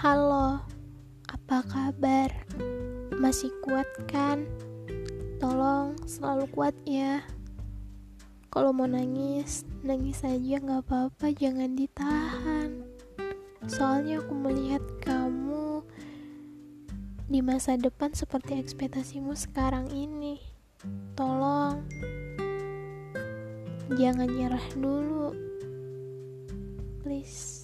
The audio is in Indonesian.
Halo, apa kabar? Masih kuat kan? Tolong selalu kuat ya. Kalau mau nangis, nangis aja gak apa-apa, jangan ditahan. Soalnya aku melihat kamu di masa depan seperti ekspektasimu sekarang ini. Tolong, jangan nyerah dulu. Please.